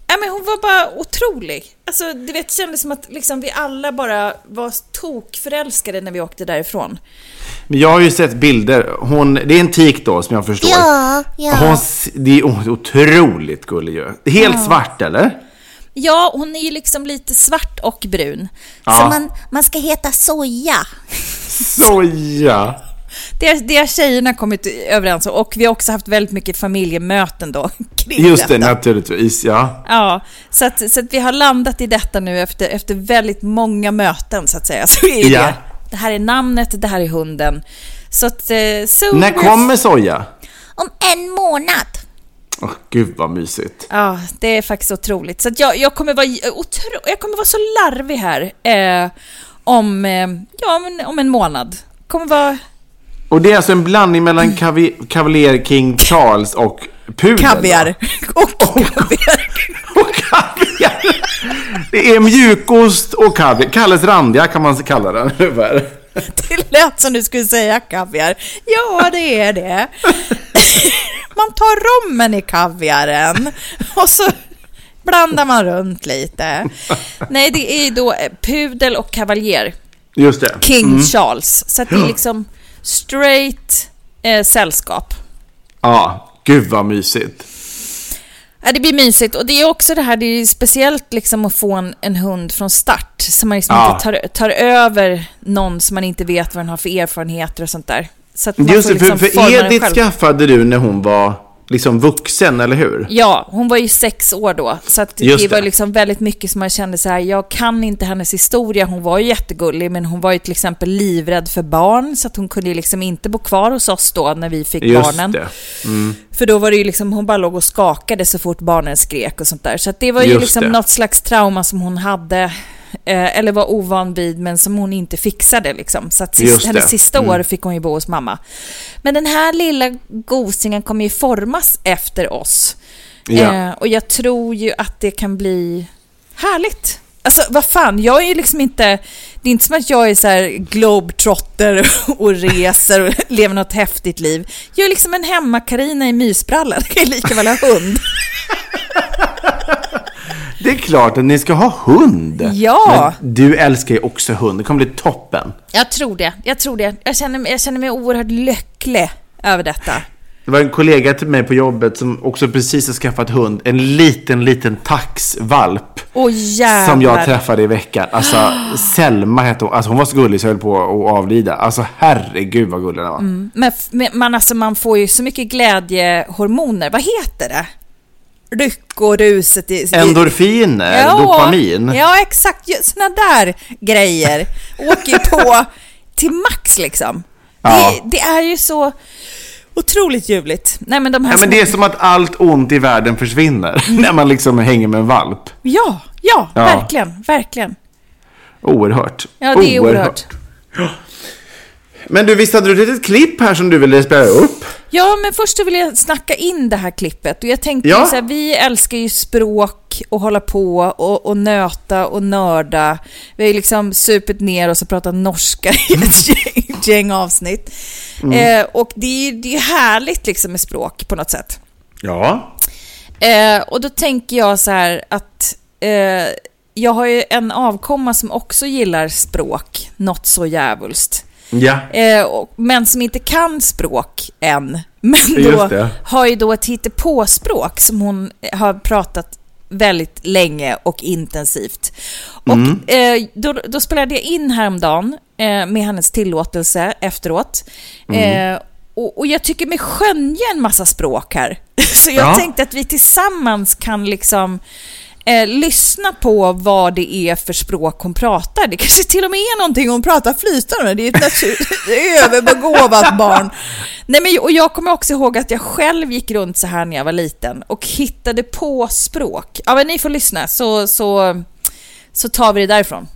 ja, men hon var bara otrolig. Alltså, du vet, det kändes som att liksom, vi alla bara var tokförälskade när vi åkte därifrån. Men jag har ju sett bilder. Hon, det är en tik då som jag förstår. Ja, ja. Hon, det är otroligt gullig ju. Helt svart eller? Ja, hon är ju liksom lite svart och brun. Ja. Så man, man ska heta Soja. Soja. <laughs> Det, det har tjejerna kommit överens om och vi har också haft väldigt mycket familjemöten då <laughs> kring Just det, detta. naturligtvis. Ja. Ja, så att, så att vi har landat i detta nu efter, efter väldigt många möten så att säga. <laughs> Så är Ja. det. det här är namnet, det här är hunden. Så att... Eh, so När kommer soja? Om en månad. <laughs> Åh, gud vad mysigt. Ja, det är faktiskt otroligt. Så jag, jag, kommer vara, otro, jag kommer vara så larvig här eh, om, eh, ja, men om en månad. Kommer vara Och det är alltså en blandning mellan kavi- Cavalier King Charles och pudel? kaviar. <laughs> Och kaviar. <laughs> Och kaviar! Det är mjukost och kaviar. Kalles randiga kan man kalla den. <laughs> Det lät som du skulle säga kaviar. Ja, det är det. <laughs> Man tar rommen i kaviaren och så blandar man runt lite. Nej, det är ju då eh, pudel och kavaljer. Just det. King Charles. Så det är <gasps> liksom straight eh, sällskap. Ja, gud vad mysigt. Ja, det blir mysigt och det är också det här, det är speciellt liksom att få en, en hund från start. Så man liksom Ja. inte tar, tar över någon som man inte vet vad den har för erfarenheter och sånt där. Så att man Just får liksom för, för Edith skaffade du när hon var liksom vuxen, eller hur? Ja, hon var ju sex år då. Så att Just det var det. liksom väldigt mycket som man kände så här, jag kan inte hennes historia. Hon var ju jättegullig, men hon var ju till exempel livrädd för barn. Så att hon kunde liksom inte bo kvar hos oss då när vi fick Just barnen. det. För då var det ju liksom, hon bara låg och skakade så fort barnen skrek och sånt där. Så att det var ju Just liksom det. något slags trauma som hon hade, eh, eller var ovan vid, men som hon inte fixade liksom. Så att sist, hennes sista Mm. år fick hon ju bo hos mamma. Men den här lilla gosingen kommer ju formas efter oss. Ja. Eh, och jag tror ju att det kan bli härligt. Alltså vad fan, jag är ju liksom inte... Det är inte som att jag är så här globetrotter <laughs> och reser och <laughs> lever något häftigt liv. Jag är liksom en hemmakarina i mysbrallor. <laughs> Jag kan ju lika väl ha hund. Det är klart att ni ska ha hund. Ja. Men du älskar ju också hund. Det kommer bli toppen. Jag tror det. Jag tror det. Jag känner, jag känner mig oerhört lycklig över detta. Det var en kollega till mig på jobbet som också precis har skaffat hund. En liten, liten taxvalp. Jävlar. Som jag träffade i veckan. Alltså, Selma hette hon. Alltså, hon var så gullig så jag höll på att avlida. Alltså, herregud vad gullig den var. Men, f- men man, alltså, man får ju så mycket glädjehormoner. Vad heter det? Lyckoruset i... i- Endorfiner, dopamin. Ja, exakt. Såna där grejer åker ju på till max liksom. Ja. Det, det är ju så otroligt ljuvligt. Nej, men de här Ja, men det är som att allt ont i världen försvinner. <laughs> När man liksom hänger med en valp. Ja, ja, Ja. verkligen, verkligen. Oerhört. Ja, det är oerhört. Men du, visst hade du ett litet klipp här som du ville spela upp? Ja, men först vill jag snacka in det här klippet. Och jag tänkte Ja. så här, vi älskar ju språk och hålla på och, och nöta och nörda. Vi har ju liksom supit ner oss och pratat norska i ett <laughs> gäng, gäng avsnitt. Mm. Eh, och det är ju det är ju härligt liksom med språk på något sätt. Ja. Eh, och då tänker jag så här att eh, jag har ju en avkomma som också gillar språk, något så djävulskt. Ja. Eh, och, men som inte kan språk än. <laughs> Men då har ju då ett hittepåspråk som hon har pratat väldigt länge och intensivt. Och Mm. eh, då, då spelade jag in häromdagen eh, med hennes tillåtelse efteråt. Mm. Eh, och, och jag tycker mig skönja en massa språk här <laughs> Så jag Ja. tänkte att vi tillsammans kan liksom eh, lyssna på vad det är för språk hon pratar. Det kanske till och med är någonting hon pratar flytande. Det är ett natur- <laughs> överbegåvat barn. Nej, men, och jag kommer också ihåg att jag själv gick runt så här när jag var liten och hittade på språk. Ja, men ni får lyssna så, så, så tar vi det därifrån.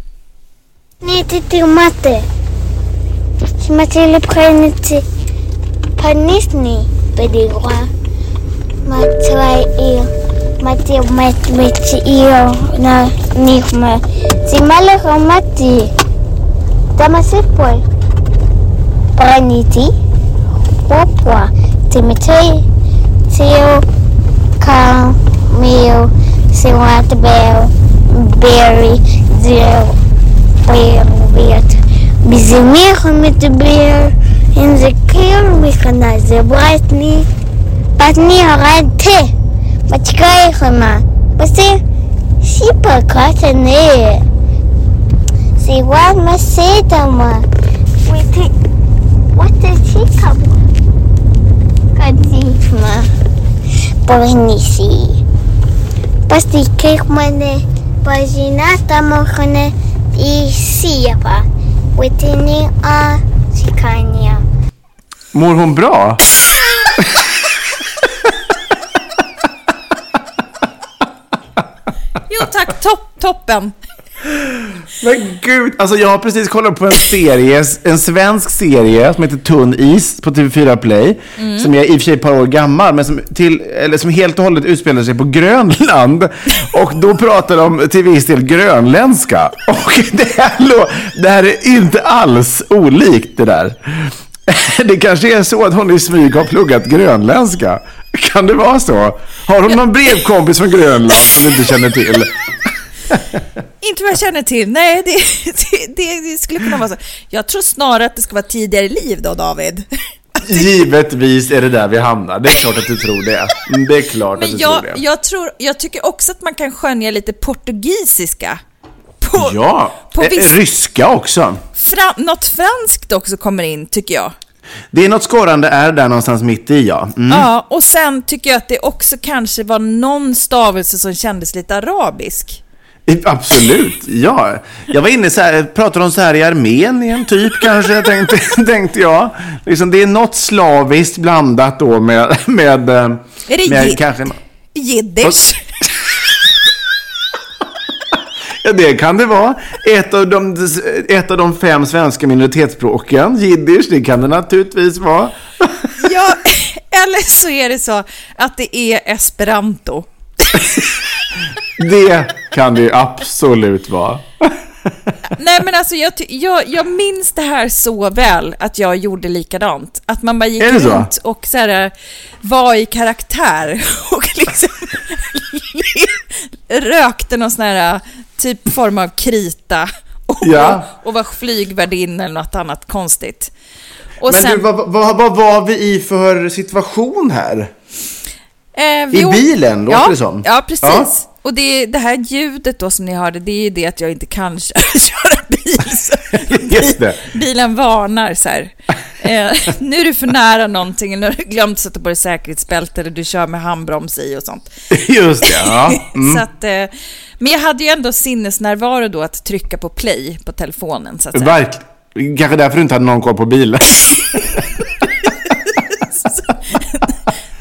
Niti tomate. Simatili preniti panisni pedigua. Matrai iyo. Mati mat mati umetiio na nihma simalaqa mati. Tamasipuy praniti popua timitei tio camio siwat bel beri zil bel wird bizimir mit bel in the kill mechanized brightly patni arate te matkai khama basi sipa katane si what maseta ma wait what is he come kadifma pornisi Pasti kekmane paginata mohane i siapa witini a sikania. Mår hon bra? Tack, topp, toppen. Men gud, alltså jag har precis kollat på en serie, en svensk serie som heter Tunn is på TV4 Play. Som är i och för sig ett par år gammal, men som, till, eller som helt och hållet utspelar sig på Grönland. Och då pratar de till viss del grönländska. Och det här, det här är inte alls olikt det där. Det kanske är så att hon i smyg har pluggat grönländska. Kan det vara så? Har hon någon brevkompis från Grönland som du inte känner till? <laughs> Inte vad jag känner till. Nej, det, det, det, det skulle kunna vara så. Jag tror snarare att det ska vara tidigare liv då, David. <laughs> Givetvis är det där vi hamnar. Det är klart att du tror det. Mm, Det är klart att Men du jag, tror det. jag, tror, jag tycker också att man kan skönja lite portugisiska. På, ja, på eh, viss- ryska också. Fra, något franskt också kommer in, tycker jag. Det är något skårande är där någonstans mitt i, ja. Mm. Ja, och sen tycker jag att det också kanske var någon stavelse som kändes lite arabisk. <laughs> Absolut, ja. Jag var inne så här, pratade de så här i Armenien typ kanske, tänkte, <laughs> tänkte jag. Liksom, det är något slaviskt blandat då med... med eh, Är det med jid- kanske, Jiddisch. <laughs> Ja, det kan det vara. Ett av de, ett av de fem svenska minoritetsspråken, jiddisch, det kan det naturligtvis vara. Ja, eller så är det så att det är esperanto. <laughs> Det kan det ju absolut vara. Nej men alltså jag, jag, jag minns det här så väl att jag gjorde likadant. Att man bara gick runt och så här, var i karaktär <laughs> och liksom <laughs> rökte någon sån här typ form av krita och, Ja. och var flygvärdinna eller något annat konstigt. Och Men sen, du, vad, vad, vad var vi i för situation här? Eh, i bilen, låter ja, det som. Ja, precis. Ja. Och det, det här ljudet då som ni hörde, det är ju det att jag inte kan köra, <laughs> köra bil. Så <laughs> Just det. <laughs> Bilen varnar så här. Eh, nu är du för nära någonting, eller nu har du glömt sätta på dig säkerhetsbälte, eller du kör med handbroms i och sånt. Just det, ja. Mm. Så att, eh, men jag hade ju ändå sinnesnärvaro då att trycka på play på telefonen, så att säga. Verkligen. Kanske därför du inte hade någon koll på bilen.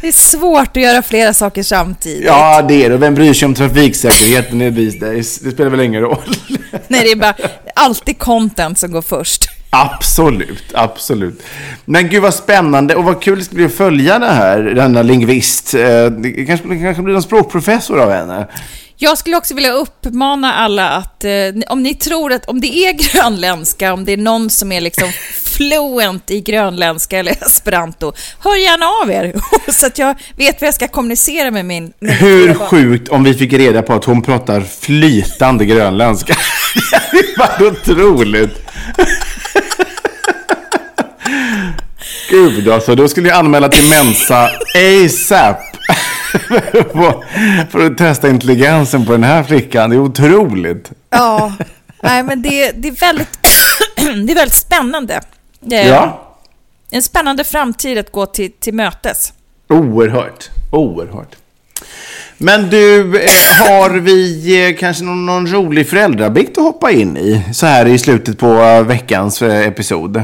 Det är svårt att göra flera saker samtidigt. Ja, det är det. Vem bryr sig om trafiksäkerheten i days? Det spelar väl ingen roll. <laughs> Nej, det är bara alltid content som går först. Absolut, absolut. Men gud vad spännande och vad kul det ska bli att följa det här, denna lingvist. Eh, Det kanske, det kanske blir någon språkprofessor av henne. Jag skulle också vilja uppmana alla att, eh, om ni tror att, om det är <laughs> grönländska, om det är någon som är liksom fluent i grönländska eller <laughs> esperanto, hör gärna av er <laughs> så att jag vet vad jag ska kommunicera med min... Med Hur barn. sjukt om vi fick reda på att hon pratar flytande grönländska. <laughs> det var otroligt. Gud alltså, då skulle jag anmäla till Mensa ASAP. För- För att testa intelligensen på den här flickan. Det är otroligt. Ja, nej men det, det, är väldigt, <clears throat> det är väldigt spännande. Ja. En spännande framtid att gå till, till mötes. Oerhört. Oerhört. Men du, eh, har vi eh, kanske någon, någon rolig föräldrabikt att hoppa in i så här i slutet på eh, veckans episod?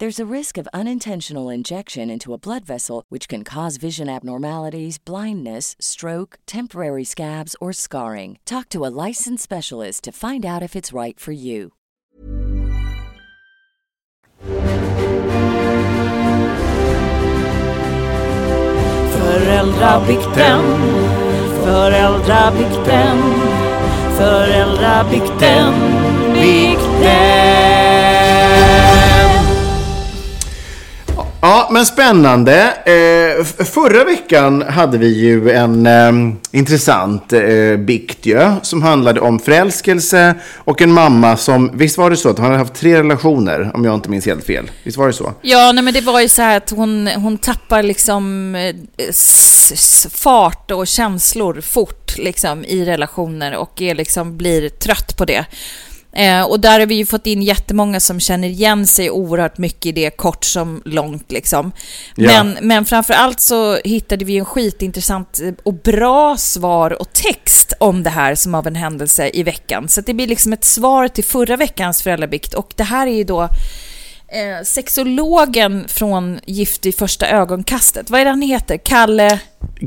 There's a risk of unintentional injection into a blood vessel, which can cause vision abnormalities, blindness, stroke, temporary scabs, or scarring. Talk to a licensed specialist to find out if it's right for you. Föräldrabikten, föräldrabikten, föräldrabikten, bikten. Ja, men spännande. Eh, förra veckan hade vi ju en eh, intressant eh, bikt ju, som handlade om förälskelse och en mamma som, visst var det så att hon hade haft tre relationer, om jag inte minns helt fel? Visst var det så? Ja, nej, men det var ju så här att hon, hon tappar liksom eh, fart och känslor fort liksom i relationer och är liksom blir trött på det. Eh, och där har vi ju fått in jättemånga som känner igen sig oerhört mycket i det, kort som långt liksom. Ja. Men, men framför allt så hittade vi en skitintressant eh, och bra svar och text om det här som av en händelse i veckan. Så det blir liksom ett svar till förra veckans föräldrabikt och det här är ju då eh, sexologen från Gift i första ögonkastet. Vad är det han heter? Kalle...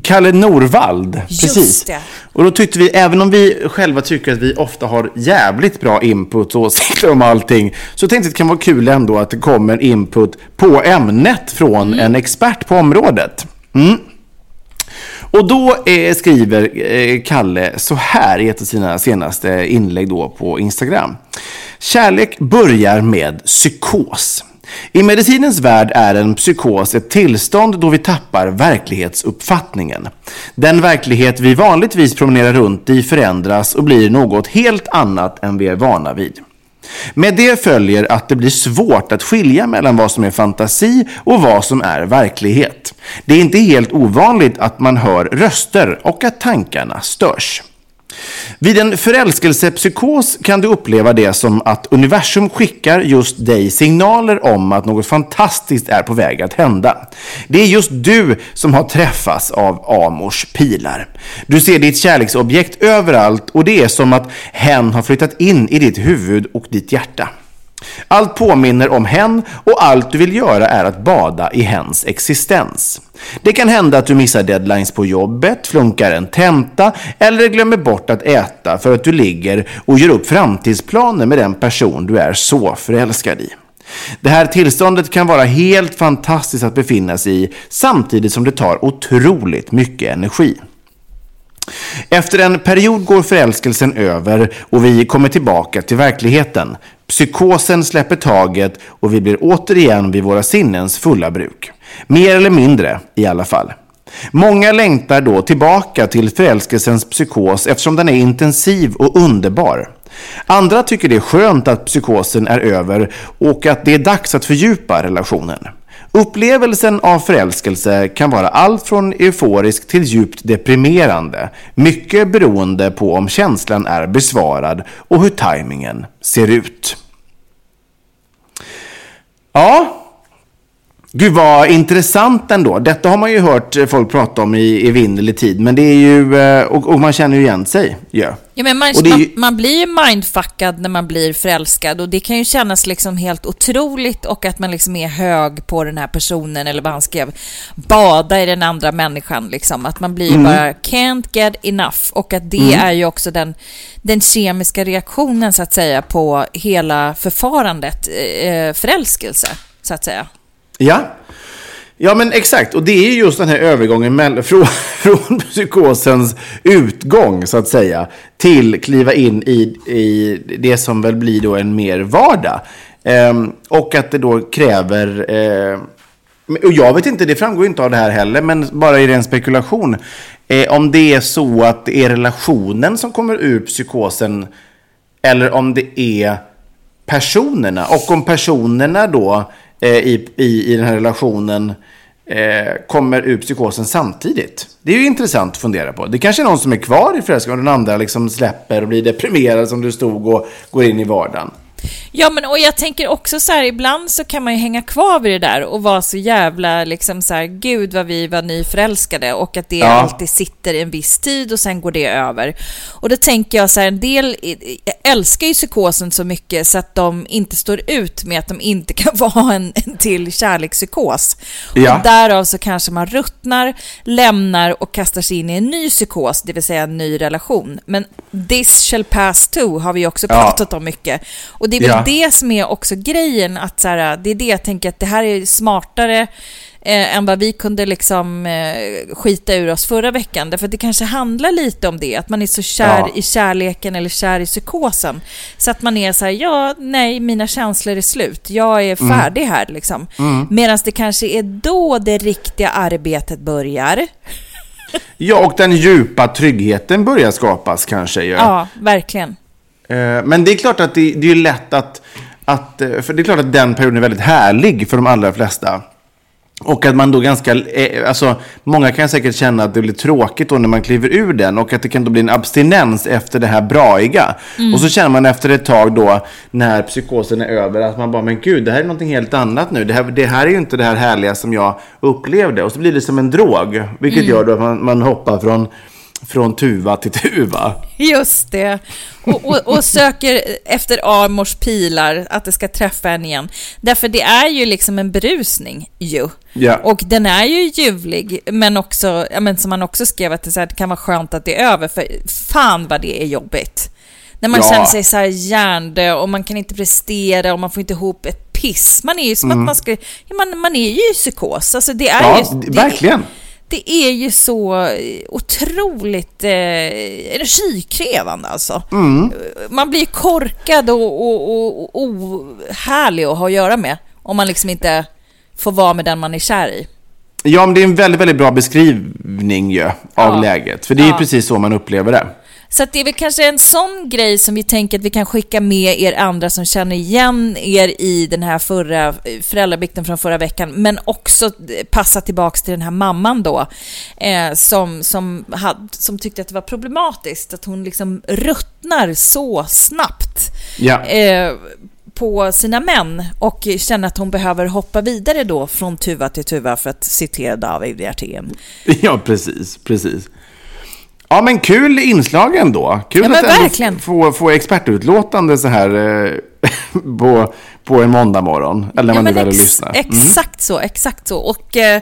Kalle Norvald. Just Precis. det. Och då tyckte vi, även om vi själva tycker att vi ofta har jävligt bra input och åsikter om allting, så tänkte jag att det kan vara kul ändå att det kommer input på ämnet från en expert på området. Mm. Och då eh, skriver eh, Kalle så här i ett av sina senaste inlägg då på Instagram. Kärlek börjar med psykos. I medicinens värld är en psykos ett tillstånd då vi tappar verklighetsuppfattningen. Den verklighet vi vanligtvis promenerar runt i förändras och blir något helt annat än vi är vana vid. Med det följer att det blir svårt att skilja mellan vad som är fantasi och vad som är verklighet. Det är inte helt ovanligt att man hör röster och att tankarna störs. Vid en förälskelsepsykos kan du uppleva det som att universum skickar just dig signaler om att något fantastiskt är på väg att hända. Det är just du som har träffats av Amors pilar. Du ser ditt kärleksobjekt överallt och det är som att hen har flyttat in i ditt huvud och ditt hjärta. Allt påminner om hen och allt du vill göra är att bada i hens existens. Det kan hända att du missar deadlines på jobbet, flunkar en tenta eller glömmer bort att äta för att du ligger och gör upp framtidsplaner med den person du är så förälskad i. Det här tillståndet kan vara helt fantastiskt att befinna sig i samtidigt som det tar otroligt mycket energi. Efter en period går förälskelsen över och vi kommer tillbaka till verkligheten. Psykosen släpper taget och vi blir återigen vid våra sinnens fulla bruk. Mer eller mindre i alla fall. Många längtar då tillbaka till förälskelsens psykos eftersom den är intensiv och underbar. Andra tycker det är skönt att psykosen är över och att det är dags att fördjupa relationen. Upplevelsen av förälskelse kan vara allt från euforisk till djupt deprimerande, mycket beroende på om känslan är besvarad och hur tajmingen ser ut. 哦？Gud vad intressant ändå. Detta har man ju hört folk prata om i evinnerlig tid. Men det är ju, eh, och, och, man känner ju igen sig. Ja. Ja, men man, ju... man, man, blir ju mindfuckad när man blir förälskad och det kan ju kännas liksom helt otroligt och att man liksom är hög på den här personen eller vad han skrev, bada i den andra människan liksom. Att man blir mm. bara can't get enough och att det mm. är ju också den, den kemiska reaktionen så att säga på hela förfarandet, eh, förälskelse så att säga. Ja. Ja, men exakt. Och det är just den här övergången <laughs> från, från psykosens utgång, så att säga, till kliva in i, i det som väl blir då en mer vardag. Ehm, och att det då kräver... Eh, och jag vet inte, det framgår inte av det här heller, men bara i ren spekulation. Eh, om det är så att det är relationen som kommer ur psykosen eller om det är personerna. Och om personerna då Eh, i, i, i den här relationen eh, kommer ur psykosen samtidigt. Det är ju intressant att fundera på. Det kanske är någon som är kvar i förälskelsen och den andra liksom släpper och blir deprimerad som du stod och går in i vardagen. Ja, men och jag tänker också så här, ibland så kan man ju hänga kvar vid det där och vara så jävla liksom så här, gud vad vi var nyförälskade och att det ja. alltid sitter en viss tid och sen går det över. Och då tänker jag så här, en del älskar ju psykosen så mycket så att de inte står ut med att de inte <laughs> kan vara en, en till kärlekspsykos. Ja. Och därav så kanske man ruttnar, lämnar och kastar sig in i en ny psykos, det vill säga en ny relation. Men this shall pass too har vi också pratat ja. om mycket. Och det är väl ja. det som är också grejen, att så här, det är det jag tänker att det här är smartare eh, än vad vi kunde liksom eh, skita ur oss förra veckan. Därför att det kanske handlar lite om det, att man är så kär ja. i kärleken eller kär i psykosen. Så att man är så här, ja, nej, mina känslor är slut, jag är mm. färdig mm. här liksom. Mm. Medan det kanske är då det riktiga arbetet börjar. Ja, och den djupa tryggheten börjar skapas kanske. Ja, ja verkligen. Eh, men det är klart att det, det är lätt att, att... Eh, för det är klart att den perioden är väldigt härlig för de allra flesta. Och att man då ganska, eh, alltså många kan säkert känna att det blir tråkigt då när man kliver ur den och att det kan då bli en abstinens efter det här braiga. Mm. Och så känner man efter ett tag då när psykosen är över att man bara, men gud, det här är någonting helt annat nu. Det här, det här är ju inte det här härliga som jag upplevde. Och så blir det som en drog, vilket mm. gör då att man, man hoppar från från tuva till tuva. Just det. Och, och, och, söker efter Amors pilar, att det ska träffa en igen. Därför det är ju liksom en berusning ju. Ja. Och den är ju ljuvlig, men också, ja, men som man också skrev, att det, så här, det kan vara skönt att det är över, för fan vad det är jobbigt. När man ja. känner sig så här hjärndö och man kan inte prestera och man får inte ihop ett piss. Man är ju som mm. att man ska, man, man är ju i psykos. Alltså det är ja, ju, det, verkligen det är ju så otroligt eh, energikrävande alltså. Mm. Man blir korkad och, och, och, ohärlig att ha att göra med om man liksom inte får vara med den man är kär i. Ja, men det är en väldigt, väldigt bra beskrivning ju, av ja. läget. För det är ja. precis så man upplever det. Så det är väl kanske en sån grej som vi tänker att vi kan skicka med er andra som känner igen er i den här förra föräldrabikten från förra veckan, men också passa tillbaks till den här mamman då, eh, som, som, had, som tyckte att det var problematiskt, att hon liksom ruttnar så snabbt. Ja. Eh, på sina män och känner att hon behöver hoppa vidare då från tuva till tuva för att citera David Hjertén. Ja, precis, precis. Ja, men kul inslag ändå. Kul ja, att verkligen. få, få expertutlåtande så här eh, <laughs> på, på en måndag morgon. Eller när ja, man nu väljer att lyssna. Mm. Exakt så, exakt så. Och eh,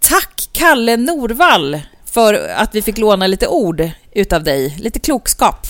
tack Kalle Norvall för att vi fick låna lite ord utav dig. Lite klokskap.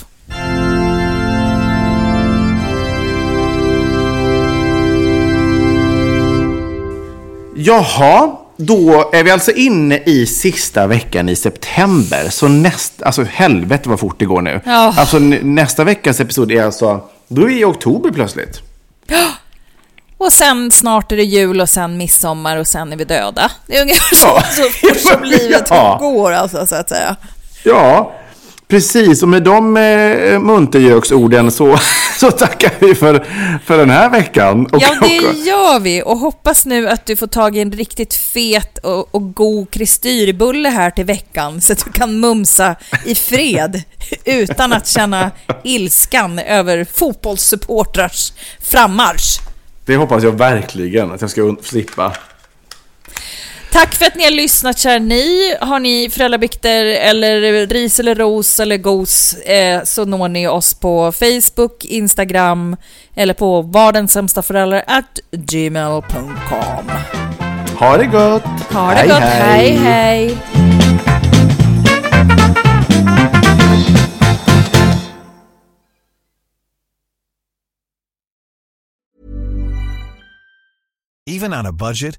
Jaha, då är vi alltså inne i sista veckan i september. Så nästa, alltså helvete vad fort det går nu. Ja. Alltså nästa veckas episod är alltså, då är vi i oktober plötsligt. <gasps> Och sen snart är det jul och sen midsommar och sen är vi döda. Det är ungefär så, ja. så fort som <laughs> livet ja. går alltså, så att säga. Ja, Precis, och med de eh, muntergöksorden så, <laughs> så tackar vi för, för den här veckan. Och, Ja, det gör vi. Och hoppas nu att du får tag i en riktigt fet och, och god kristyrbulle här till veckan så att du kan mumsa i fred <laughs> utan att känna ilskan över fotbollssupportrars frammarsch. det hoppas jag verkligen att jag ska slippa. Tack för att ni har lyssnat, kära ni. Har ni föräldrabikter eller ris eller ros eller gos eh, så når ni oss på Facebook, Instagram eller på vardensämstaföräldrar at gmail.com. Ha det gott! Ha det gott, hej hej! Even on a budget,